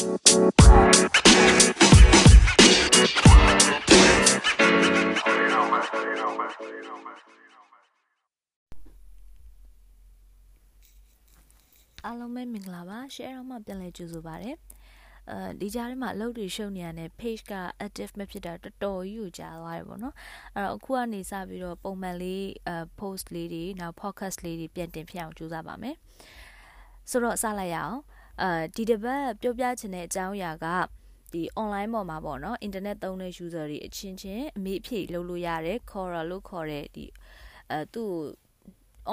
အားလုံးပဲမင်္ဂလာပါ share တော့မှပြန်လဲကြိုဆိုပါရစေအဲဒီကြားထဲမှာအလုပ်တွေရှုပ်နေရတဲ့ page က active မဖြစ်တာတော်တော်ကြီးကိုကြာသွားတယ်ပေါ့နော်အဲ့တော့အခုကနေစပြီးတော့ပုံမှန်လေးအဲ post လေးတွေနောက် podcast လေးတွေပြန်တင်ဖြစ်အောင်ကြိုးစားပါမယ်ဆိုတော့စလိုက်ရအောင် အဲဒီတစ်ပတ်ပြောပြချင်တဲ့အကြောင်းအရာကဒီ online ပေါ်မှာပေါ့နော် internet သုံးတဲ့ user တွေအချင်းချင်းအမေအဖြေလုပ်လို့ရတယ် Quora လို့ခေါ်တဲ့ဒီအဲသူ့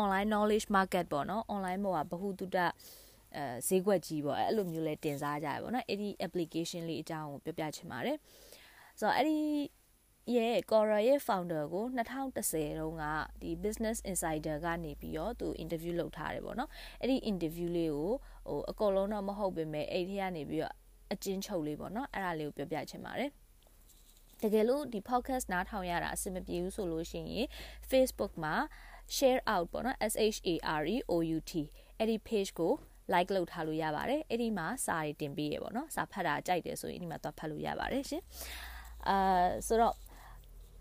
online knowledge market ပေါ့နော် online ပေါ်မှာဘ ഹു တုတအဲဈေးကွက်ကြီးပေါ့အဲ့လိုမျိုးလဲတင်စားကြရပေါ့နော်အဲ့ဒီ application လေးအကြောင်းကိုပြောပြချင်ပါတယ်ဆိုတော့အဲ့ဒီရဲ့ Quora ရဲ့ founder ကို2010တုန်းကဒီ Business Insider ကနေပြီးတော့သူ interview လုပ်ထားတယ်ပေါ့နော်အဲ့ဒီ interview လေးကို ဟိုအကောလုံးတော့မဟုတ်ပေမဲ့အဲ့ဒီကနေပြီးတော့အချင်းချုပ်လေးပေါ့နော်အဲ့ဒါလေးကိုပြောပြချင်ပါတယ်တကယ်လို့ဒီ podcast နားထောင်ရတာအဆင်မပြေဘူးဆိုလို့ရှိရင် Facebook မှာ share out ပေါ့နော် S H A R E O U T အဲ့ဒီ page ကို like လုပ်ထားလို့ရပါတယ်အဲ့ဒီမှာစာတွေတင်ပေးရပေါ့နော်စာဖတ်တာကြိုက်တယ်ဆိုရင်ဒီမှာသွားဖတ်လို့ရပါတယ်ရှင်အာဆိုတော့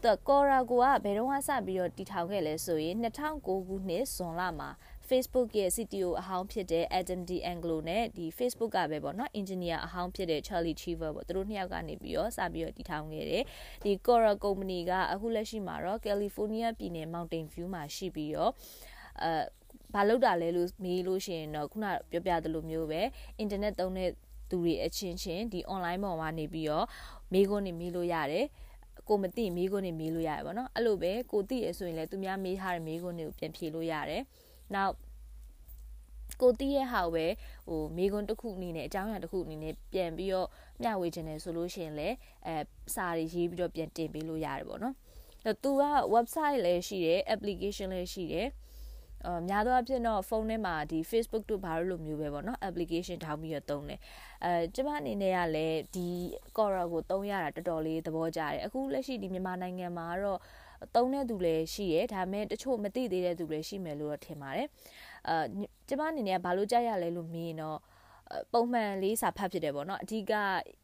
တော့ကော်ရာကိုကဘယ်တော့မှစပြီးတော့တည်ထောင်ခဲ့လဲဆိုရင်2009ခုနှစ်ဇွန်လမှာ Facebook ရဲ့ CTO အဟောင်းဖြစ်တဲ့ Adam D Anglo နဲ့ဒီ Facebook ကပဲပေါ့နော် engineer အဟောင်းဖြစ်တဲ့ Charlie Cheever ပေါ့သူတို့နှစ်ယောက်ကနေပြီးတော့စပြီးတော့တည်ထောင်ခဲ့တယ်ဒီ Quora company ကအခုလက်ရှိမှာတော့ California ပြည်နယ် Mountain View မှာရှိပြီးတော့အဲဘာလုပ်တာလဲလို့မေးလို့ရှိရင်တော့ခုနပြောပြသလိုမျိုးပဲ internet သုံးတဲ့သူတွေအချင်းချင်းဒီ online ပေါ်မှာနေပြီးတော့မေးခွန်းနေမေးလို့ရတယ်ကိုမသိမေးခွန်းနေမေးလို့ရတယ်ဗောနော်အဲ့လိုပဲကိုသိရဆိုရင်လည်းသူများမေးထားတဲ့မေးခွန်းတွေကိုပြန်ဖြေလို့ရတယ် နောက်ကိုတီးရဲ့ဟာပဲဟိုမိကွန်းတစ်ခုအနေနဲ့အကြောင်းအရာတစ်ခုအနေနဲ့ပြန်ပြီးတော့မျှဝေခြင်းတယ်ဆိုလို့ရှိရင်လည်းအဲစာတွေရေးပြီးတော့ပြန်တင်ပေးလို့ရတယ်ပေါ့နော်။အဲသူက website လည်းရှိတယ် application လည်းရှိတယ်။အများသောအားဖြင့်တော့ဖုန်းထဲမှာဒီ Facebook တို့ဘာလို့လိုမျိုးပဲပေါ့နော် application ထောင်းပြီးတော့သုံးတယ်အဲကျမအနေနဲ့ကလည်းဒီ Quora ကိုသုံးရတာတော်တော်လေးသဘောကျတယ်အခုလက်ရှိဒီမြန်မာနိုင်ငံမှာတော့ သုံးတဲ့သူလည်းရှိရဲဒါပေမဲ့တချို့မသိသေးတဲ့သူလည်းရှိမယ်လို့တော့ထင်ပါတယ်အာကျမအနေနဲ့ကဘာလို့ကြရလဲလို့မေးရင်တော့ပုံမှန်လေးစာဖတ်ဖြစ်တယ်ပေါ့နော်အဓိက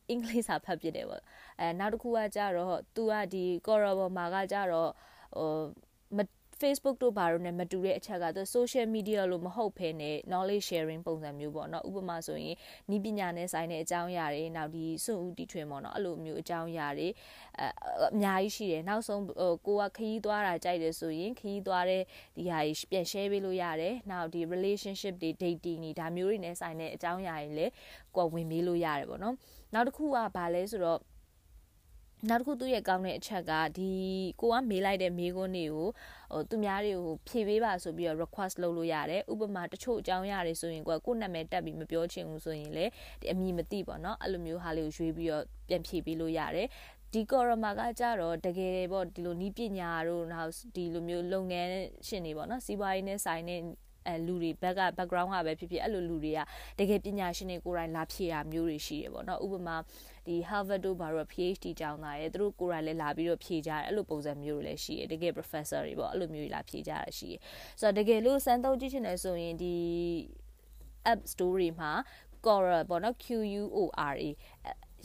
အင်္ဂလိပ်စာဖတ်ဖြစ်တယ်ပေါ့အဲနောက်တစ်ခုကကြတော့ तू ကဒီ Quora ပေါ်မှာကကြတော့ဟို Facebook တို့ဘာလို့ ਨੇ မတူတဲ့အချက်ကသူ social media လို့မဟုတ်ဘဲနဲ့ knowledge sharing ပုံစံမျိုးပေါ့နော်ဥပမာဆိုရင်ဤပညာနဲ့ဆိုင်တဲ့အကြောင်းအရာတွေနောက်ဒီစွန့်ဦးတီထွင်ပေါ့နော်အဲ့လိုမျိုးအကြောင်းအရာတွေအအများကြီးရှိတယ်နောက်ဆုံးဟိုကိုကခရီးသွားတာကြိုက်တယ်ဆိုရင်ခရီးသွားတဲ့ဒီဟာကြီးပြန် share ပေးလို့ရတယ်နောက်ဒီ relationship တွေ dating တွေဒါမျိုးတွေနဲ့ဆိုင်တဲ့အကြောင်းအရာတွေလည်းကိုဝင်မေးလို့ရတယ်ပေါ့နော်နောက်တစ်ခုကဘာလဲဆိုတော့ နောက်တစ်ခုသူ့ရဲ့ကောင်းတဲ့အချက်ကဒီကိုကမေးလိုက်တဲ့မေးခွန်းတွေကိုဟိုသူများတွေကိုဖြည့်ပေးပါဆိုပြီးတော့ request လုပ်လို့ရတယ်ဥပမာတချို့အကြောင်းအရာတွေဆိုရင်ကိုကကိုယ့်နာမည်တက်ပြီးမပြောချင်ဘူးဆိုရင်လေဒီအမည်မသိပေါ့နော်အဲ့လိုမျိုးဟာလေးကိုရွေးပြီးတော့ပြန်ဖြည့်ပေးလို့ရတယ်ဒီကော်ရမာကကြတော့တကယ်ပေါ့ဒီလိုနီးပညာတို့နောက်ဒီလိုမျိုးလုပ်ငန်းရှင်တွေပေါ့နော်စီးပွားရေးနဲ့ဆိုင်တဲ့ အဲလူတွေဘက်က background ကပဲဖြစ်ဖြစ်အဲ့လိုလူတွေကတကယ်ပညာရှင်တွေကိုယ်တိုင်လာဖြေတာမျိုးတွေရှိတယ်ပေါ့နော်ဥပမာဒီ Harvard တို့ဘာလို့ PhD ကျောင်းသားရဲ့သူတို့ကိုယ်တိုင်လည်းလာပြီးတော့ဖြေကြတယ်အဲ့လိုပုံစံမျိုးတွေလည်းရှိတယ်တကယ် professor တွေပေါ့အဲ့လိုမျိုးတွေလာဖြေကြတာရှိတယ်ဆိုတော့တကယ်လို့စမ်းသုံးကြည့်ချင်တယ်ဆိုရင်ဒီ app store တွေမှာ Quora ပေါ့နော် Q U O R A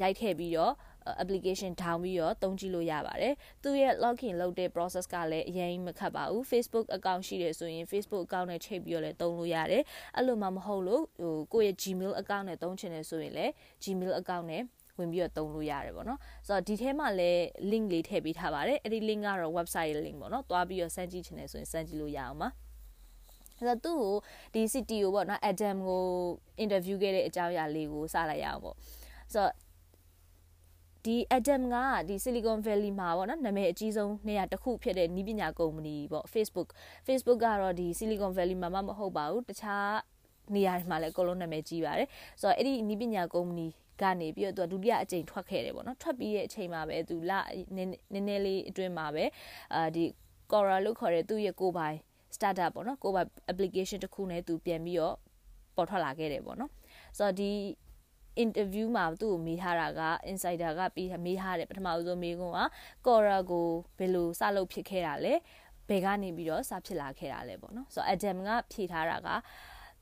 ရိုက်ထည့်ပြီးတော့ application ထောင်ပြီးတော့သုံးကြည့်လို့ရပါတယ်။သူရဲ့ login လုပ်တဲ့ process ကလည်းအရင်မခက်ပါဘူး။ Facebook account ရှိတယ်ဆိုရင် Facebook account နဲ့ချိန်ပြီးတော့လည်းသုံးလို့ရတယ်။အဲ့လိုမှမဟုတ်လို့ဟိုကိုယ့်ရဲ့ Gmail account နဲ့သုံးချင်တယ်ဆိုရင်လည်း Gmail account နဲ့ဝင်ပြီးတော့သုံးလို့ရတယ်ပေါ့နော်။ဆိုတော့ဒီထဲမှာလည်း link လေးထည့်ပေးထားပါတယ်။အဲ့ဒီ link ကတော့ website ရဲ့ link ပေါ့နော်။သွားပြီးတော့စမ်းကြည့်ချင်တယ်ဆိုရင်စမ်းကြည့်လို့ရအောင်ပါ။အဲ့တော့သူ့ကိုဒီ city ကိုပေါ့နော် Adam ကို interview ခဲ့တဲ့အကြောင်းအရာလေးကိုစလိုက်ရအောင်ပေါ့ဆိုတော့ ဒီ Adam ကဒီ Silicon Valley မှာပေါ့နော်နာမည်အကြီးဆုံးနေရာတစ်ခုဖြစ်တဲ့နီးပညာကုမ္ပဏီပေါ့ Facebook Facebook ကတော့ဒီ Silicon Valley မှာမမဟုတ်ပါဘူးတခြားနေရာတွေမှာလည်းအကုန်လုံးနာမည်ကြီးပါတယ်ဆိုတော့အဲ့ဒီနီးပညာကုမ္ပဏီကနေပြီးတော့သူကဒုတိယအကြိမ်ထွက်ခဲ့တယ်ပေါ့နော်ထွက်ပြီးတဲ့အချိန်မှာပဲသူလနည်းနည်းလေးအတွင်းမှာပဲအာဒီ Quora လို့ခေါ်တဲ့သူ့ရဲ့ကိုယ်ပိုင် startup ပေါ့နော်ကိုယ်ပိုင် application တစ်ခုနဲ့သူပြန်ပြီးတော့ပေါ်ထွက်လာခဲ့တယ်ပေါ့နော်ဆိုတော့ဒီ interview မှာသူ့ကိုမေးထားတာက insider ကပြီးမေးထားတယ်ပထမဆုံးမေးခွန်းက Quora ကိုဘယ်လိုစလုပ်ဖြစ်ခဲ့တာလဲဘယ်ကနေပြီးတော့စဖြစ်လာခဲ့တာလဲပေါ့နော်ဆိုတော့ Adam ကဖြေထားတာက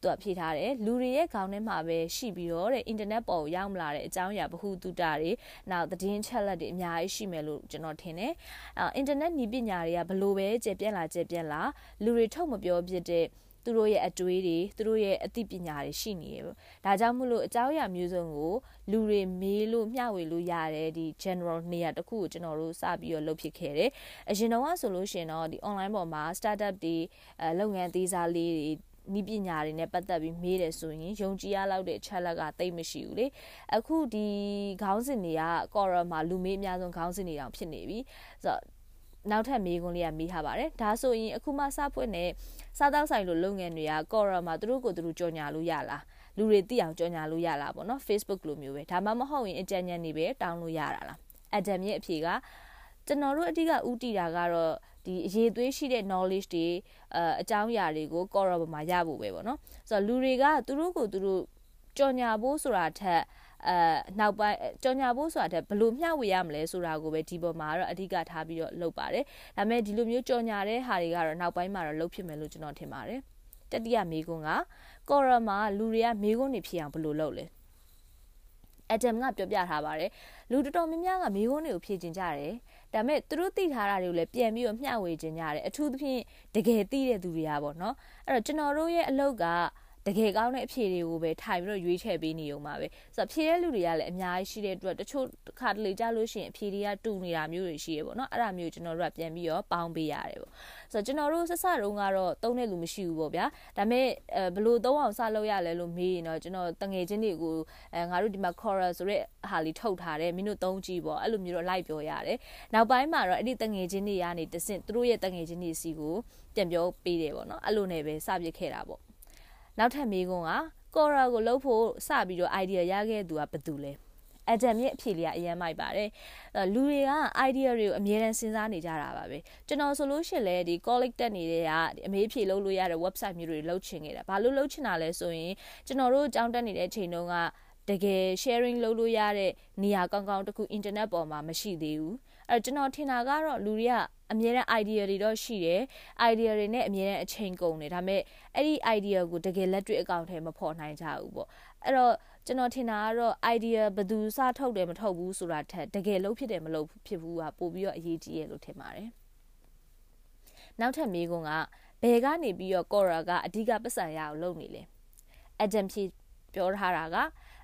သူကဖြေထားတယ်လူတွေရဲ့ခေါင်းထဲမှာပဲရှိပြီးတော့တဲ့အင်တာနက်ပေါ်ရောက်မလာတဲ့အကြောင်းအရာဘ ഹു တုတာတွေနောက်သတင်းချက်လက်တွေအများကြီးရှိမယ်လို့ကျွန်တော်ထင်တယ်အဲအင်တာနက်နည်းပညာတွေကဘလို့ပဲကျေပြန့်လာကျေပြန့်လာလူတွေထုတ်မပြောဖြစ်တဲ့ သူတို့ရဲ့အတွေးတွေသူတို့ရဲ့အသိပညာတွေရှိနေရပေါ့ဒါကြောင့်မို့လို့အကြောင်းအရာမျိုးစုံကိုလူတွေမေးလို့မျှဝေလို့ရတယ်ဒီ general နေရာတစ်ခုကိုကျွန်တော်တို့စပြီးတော့လုပ်ဖြစ်ခဲ့တယ်အရင်တော့ဆိုလို့ရှိရင်တော့ဒီ online ပေါ်မှာ startup တွေအဲလုပ်ငန်းသေးစားလေးတွေနီးပညာတွေနဲ့ပတ်သက်ပြီးမေးတယ်ဆိုရင်ယုံကြည်ရလောက်တဲ့ချက်လက်ကတိတ်မရှိဘူးလေအခုဒီခေါင်းစဉ်တွေက Quora မှာလူမေးအများဆုံးခေါင်းစဉ်တွေတောင်ဖြစ်နေပြီဆိုတော့ နောက်ထပ်မေးခွန်းလေးကမေးထားပါတယ်ဒါဆိုရင်အခုမှစဖွင့်တဲ့စားတောက်ဆိုင်လိုလုပ်ငန်းတွေက Quora မှာသူတို့ကိုသူတို့ကြော်ညာလို့ရလားလူတွေသိအောင်ကြော်ညာလို့ရလားပေါ့နော် Facebook လိုမျိုးပဲဒါမှမဟုတ်ရင်အကြံဉာဏ်တွေပဲတောင်းလို့ရတာလားအဒမ်ရဲ့အဖြေကကျွန်တော်တို့အဓိကဥတီတာကတော့ဒီအရေးသွေးရှိတဲ့ knowledge တွေအအကြောင်းအရာတွေကို Quora ပေါ်မှာရဖို့ပဲပေါ့နော်ဆိုတော့လူတွေကသူတို့ကိုသူတို့ကြော်ညာဖို့ဆိုတာထက် အဲနောက်ပိုင်းကြော်ညာဖို့ဆိုတာတဲ့ဘယ်လိုမျှဝေရမလဲဆိုတာကိုပဲဒီပေါ်မှာတော့အဓိကထားပြီးတော့လုပ်ပါတယ်ဒါပေမဲ့ဒီလိုမျိုးကြော်ညာတဲ့ဟာတွေကတော့နောက်ပိုင်းမှာတော့လုပ်ဖြစ်မယ်လို့ကျွန်တော်ထင်ပါတယ်တတိယမေးခွန်းကကော်ရမှာလူတွေကမေးခွန်းတွေဖြစ်အောင်ဘယ်လိုလုပ်လဲအဒမ်ကပြောပြထားပါတယ်လူတော်တော်များများကမေးခွန်းတွေကိုဖြေကျင်ကြတယ်ဒါပေမဲ့သူတို့သိထားတာတွေကိုလည်းပြန်ပြီးတော့မျှဝေကျင်ကြတယ်အထူးသဖြင့်တကယ်သိတဲ့သူတွေကပေါ့နော်အဲ့တော့ကျွန်တော်တို့ရဲ့အလုပ်က တကယ်ကောင်းတဲ့အဖြေတွေကိုပဲထိုင်ပြီးတော့ရွေးချယ်ပေးနေုံပါပဲဆိုတော့ဖြေတဲ့လူတွေကလည်းအများကြီးရှိတဲ့အတွက်တချို့ခါတလေကြလို့ရှိရင်အဖြေတွေကတူနေတာမျိုးတွေရှိရပေါ့နော်အဲ့ဒါမျိုးကျွန်တော်တို့ကပြန်ပြီးတော့ပေါင်းပေးရတယ်ပေါ့ဆိုတော့ကျွန်တော်တို့ဆက်စတုန်းကတော့သုံးတဲ့လူမရှိဘူးပေါ့ဗျာဒါပေမဲ့အဲဘလို့သုံးအောင်စလုပ်ရလဲလို့မေးရင်တော့ကျွန်တော်တငယ်ချင်းတွေကိုအဲငါတို့ဒီမှာ Quora ဆိုတဲ့ဟာလေးထုတ်ထားတယ်မင်းတို့သုံးကြည့်ပေါ့အဲ့လိုမျိုးတော့လိုက်ပြောရတယ်နောက်ပိုင်းမှာတော့အဲ့ဒီတငယ်ချင်းတွေကနေတဆင့်သူတို့ရဲ့တငယ်ချင်းတွေစီကိုပြန်ပြောပေးတယ်ပေါ့နော်အဲ့လိုနဲ့ပဲစပြစ်ခဲ့တာပေါ့ နောက်ထပ်မေးခွန်းကကော်ရာကိုလှုပ်ဖို့စပြီးတော့ idea ရခဲ့သူကဘယ်သူလဲအဂျမ်ရဲ့အဖြေလေးကအရင်မိုက်ပါတယ်လူတွေက idea တွေကိုအမြဲတမ်းစဉ်းစားနေကြတာပါပဲကျွန်တော်ဆိုလို့ရှိရင်လည်းဒီ college တက်နေတဲ့ကအမေးဖြေလုပ်လို့ရတဲ့ website မျိုးတွေလှုပ်ချင်ခဲ့တာဘာလို့လှုပ်ချင်တာလဲဆိုရင်ကျွန်တော်တို့အကြောင်းတက်နေတဲ့အချိန်တုန်းကတကယ် sharing လုပ်လို့ရတဲ့နေရာကောင်းကောင်းတခု internet ပေါ်မှာမရှိသေးဘူး အဲ့တော့ကျွန်တော်ထင်တာကတော့လူတွေကအမြဲတမ်း idea တွေတော့ရှိတယ် idea တွေနဲ့အမြဲတမ်းအချိန်ကုန်တယ်ဒါပေမဲ့အဲ့ဒီ idea ကိုတကယ်လက်တွေ့အကောင့်ထဲမဖော်နိုင်ကြဘူးပေါ့အဲ့တော့ကျွန်တော်ထင်တာကတော့ idea ဘယ်သူစထုတ်တယ်မထုတ်ဘူးဆိုတာထက်တကယ်လုံးဖြစ်တယ်မလုပ်ဖြစ်ဘူးကပို့ပြီးတော့အရေးကြီးရဲ့လို့ထင်ပါတယ်နောက်ထပ်မေးခွန်းကဘယ်ကနေပြီးတော့ Quora ကအဓိကပတ်စံရအောင်လုပ်နေလဲ Adam ဖြေပြောထားတာက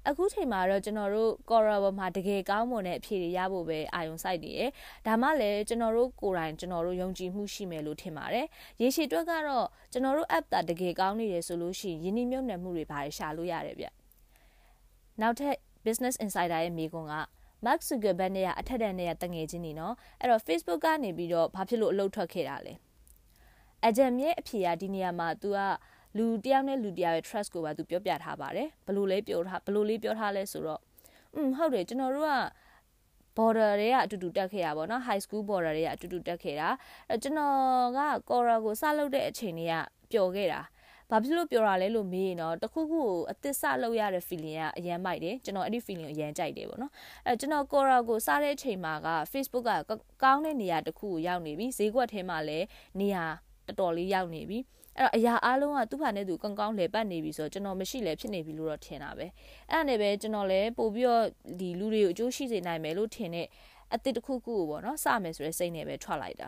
အခုချိန်မှာတော့ကျွန်တော်တို့ Quora ပေါ်မှာတကယ်ကောင်းမွန်တဲ့အဖြေတွေရဖို့ပဲအာရုံစိုက်နေရယ်ဒါမှလည်းကျွန်တော်တို့ကိုယ်တိုင်ကျွန်တော်တို့ယုံကြည်မှုရှိမယ်လို့ထင်ပါတယ်ရေရှည်အတွက်ကတော့ကျွန်တော်တို့ app တာတကယ်ကောင်းနေတယ်ဆိုလို့ရှိရင်ယင်းနှမြုပ်နှံမှုတွေဘာတွေရှာလို့ရတယ်ဗျနောက်ထပ် Business Insider ရဲ့မိကွန်းက Mark Zuckerberg နဲ့အထက်တန်းနဲ့တငယ်ချင်းနေနော်အဲ့တော့ Facebook ကနေပြီးတော့ဘာဖြစ်လို့အလုပ်ထွက်ခဲ့တာလဲအဂျမ်ရဲ့အဖြေကဒီနေရာမှာ तू က လူတယောက်နဲ့လူတယောက်ရဲ့ trust ကိုပါသူပြောပြထားပါတယ်ဘယ်လိုလဲပြောထားဘယ်လိုလေးပြောထားလဲဆိုတော့อืมဟုတ်တယ်ကျွန်တော်တို့က border တွေကအတူတူတက်ခဲ့ရပါတော့ high school border တွေကအတူတူတက်ခဲ့တာအဲကျွန်တော်က Quora ကိုစလုပ်တဲ့အချိန်တွေကပျော်ခဲ့တာဘာဖြစ်လို့ပြောတာလဲလို့မေးရင်တော့တခုခုကိုအသစ်စလုပ်ရတဲ့ feeling ကအရန်မိုက်တယ်ကျွန်တော်အဲ့ဒီ feeling ကိုအရန်ကြိုက်တယ်ပေါ့နော်အဲကျွန်တော် Quora ကိုစတဲ့အချိန်မှာက Facebook ကကောင်းတဲ့နေရာတစ်ခုကိုရောက်နေပြီဈေးကွက်ထဲမှာလည်းနေရာတော်တော်လေးရောက်နေပြီ အဲ့တော့အရာအားလုံးကသူ့ဘာနဲ့သူကောင်းကောင်းလဲပတ်နေပြီဆိုတော့ကျွန်တော်မရှိလဲဖြစ်နေပြီလို့တော့ထင်တာပဲအဲ့ဒါနဲ့ပဲကျွန်တော်လည်းပို့ပြီးတော့ဒီလူတွေကိုအကျိုးရှိစေနိုင်မယ်လို့ထင်တဲ့အစ်စ်တစ်ခုခုကိုပေါ့နော်စမယ်ဆိုတဲ့စိတ်နဲ့ပဲထွက်လိုက်တာ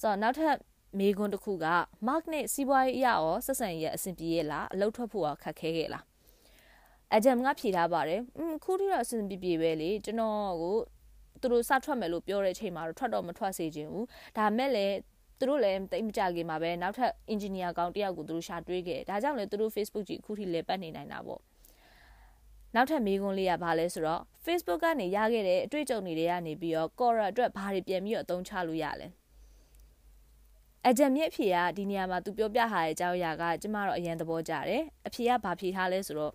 ဆိုတော့နောက်ထပ်မေးခွန်းတစ်ခုက mark နဲ့စီးပွားရေးအရာရောဆက်ဆံရေးအဆင်ပြေရဲ့လားအလုပ်ထွက်ဖို့ကခက်ခဲခဲ့လားအဂျမ်ကဖြေထားပါတယ်อืมခုထိတော့အဆင်ပြေပြေပဲလေကျွန်တော်ကိုသူတို့စထွက်မယ်လို့ပြောတဲ့အချိန်မှာတော့ထွက်တော့မထွက်စေချင်ဘူးဒါမဲ့လည်း သူတို့လည်းတိတ်မကြခင်မှာပဲနောက်ထပ် engineer ကောင်တယောက်ကိုသူတို့ရှာတွေးခဲ့ဒါကြောင့်လည်းသူတို့ Facebook ကြီးအခုထိလည်းပတ်နေနိုင်တာပေါ့နောက်ထပ်မေးခွန်းလေးကဘာလဲဆိုတော့ Facebook ကနေရခဲ့တဲ့အတွေ့အကြုံတွေကနေပြီးတော့ Quora အတွက်ဘာတွေပြန်ပြီးတော့အသုံးချလို့ရလဲအကြံမြင့်အဖြေကဒီနေရာမှာသူပြောပြထားတဲ့အကြောင်းအရာကကျမတို့အရင်သဘောကျတယ်အဖြေကဘာဖြေထားလဲဆိုတော့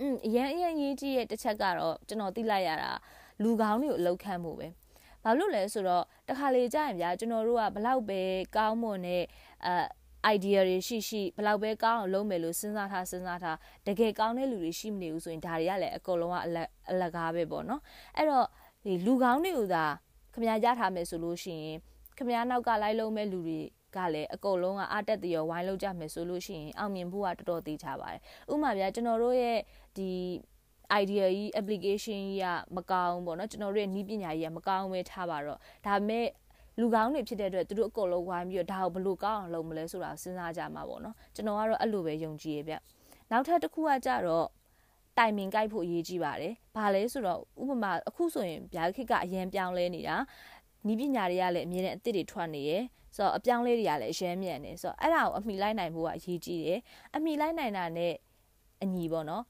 อืมအရင်အရင်ရေးကြည့်ရဲ့တစ်ချက်ကတော့ကျွန်တော်သိလိုက်ရတာလူကောင်းတွေကိုအလောက်ခံမှုပဲ ဘာလို့လဲဆိုတော့တခါလေကြာရင်ဗျာကျွန်တော်တို့ကဘလောက်ပဲကောင်းမွန်တဲ့အဲ idea တွေရှိရှိဘလောက်ပဲကောင်းအောင်လုပ်မယ်လို့စဉ်းစားထားစဉ်းစားထားတကယ်ကောင်းတဲ့လူတွေရှိမနေဘူးဆိုရင်ဒါတွေကလည်းအကုန်လုံးကအလက်အလကားပဲပေါ့နော်အဲ့တော့ဒီလူကောင်းတွေကိုသာခမရရထားမယ်ဆိုလို့ရှိရင်ခမရနောက်ကလိုက်လုံးမဲ့လူတွေကကလည်းအကုန်လုံးကအားတက်တရောဝိုင်းလောက်ကြမယ်ဆိုလို့ရှိရင်အောင်မြင်ဖို့ကတော်တော်သေးချပါတယ်ဥပမာဗျာကျွန်တော်တို့ရဲ့ဒီ idea ကြီး application ကြီးကမကောင်းပေါ့နော်ကျွန်တော်တို့ရဲ့နှီးပညာကြီးကမကောင်းပဲထားပါတော့ဒါမဲ့လူကောင်းတွေဖြစ်တဲ့အတွက်သူတို့အကုန်လုံးဝိုင်းပြီးတော့ဒါကိုဘယ်လိုကောင်းအောင်လုပ်မလဲဆိုတာစဉ်းစားကြမှာပေါ့နော်ကျွန်တော်ကတော့အဲ့လိုပဲယုံကြည်ရပြနောက်ထပ်တစ်ခုကကြတော့တိုင်ပင်ကြိုက်ဖို့အရေးကြီးပါတယ်။ဘာလဲဆိုတော့ဥပမာအခုဆိုရင်ဗျာခစ်ကအရန်ပြောင်းလဲနေတာနီးပညာတွေကလည်းအမြဲတမ်းအစ်စ်တွေထွက်နေရယ်ဆိုတော့အပြောင်းလဲတွေကလည်းအရန်မြန်နေဆိုတော့အဲ့ဒါကိုအမိလိုက်နိုင်ဖို့ကအရေးကြီးတယ်။အမိလိုက်နိုင်တာနဲ့အညီပေါ့နော်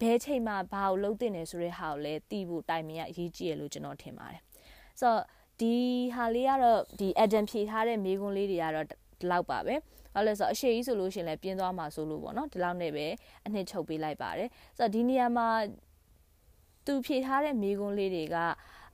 ဘဲချိန်မှာဘာကိုလုပ်တင်နေဆိုတဲ့ဟာကိုလည်းတီးဖို့တိုင်မင်ကအရေးကြီးရလို့ကျွန်တော်ထင်ပါတယ်။ဆိုတော့ဒီဟာလေးကတော့ဒီ Adam ဖြေထားတဲ့မိကွန်းလေးတွေကတော့ဒီလောက်ပါပဲဘာလို့လဲဆိုတော့အရှိကြီးဆိုလို့ရှိရင်လည်းပြင်းသွားမှာဆိုလို့ပေါ့နော်ဒီလောက်နဲ့ပဲအနှစ်ချုပ်ပေးလိုက်ပါတယ်ဆိုတော့ဒီနေရာမှာသူဖြေထားတဲ့မိကွန်းလေးတွေက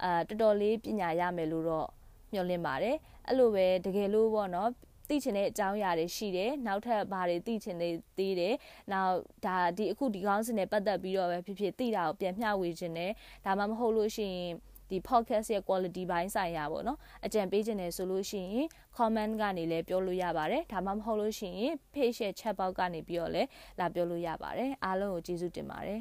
အာတော်တော်လေးပညာရမယ်လို့တော့မျှော်လင့်ပါတယ်အဲ့လိုပဲတကယ်လို့ပေါ့နော် သိချင်တဲ့အကြောင်းအရာတွေရှိတယ်နောက်ထပ်ဘာတွေသိချင်နေသေးတယ်နောက်ဒါဒီအခုဒီကောင်းစင်နဲ့ပတ်သက်ပြီးတော့ပဲဖြစ်ဖြစ်သိတာကိုပြန်မျှဝေခြင်းနဲ့ဒါမှမဟုတ်လို့ရှိရင်ဒီ podcast ရဲ့ quality ဘိုင်းဆိုင်ရာပေါ့နော်အကြံပေးခြင်းတယ်ဆိုလို့ရှိရင် comment ကနေလည်းပြောလို့ရပါတယ်ဒါမှမဟုတ်လို့ရှိရင် page ရဲ့ chat box ကနေပြီးတော့လည်းလာပြောလို့ရပါတယ်အားလုံးကိုကျေးဇူးတင်ပါတယ်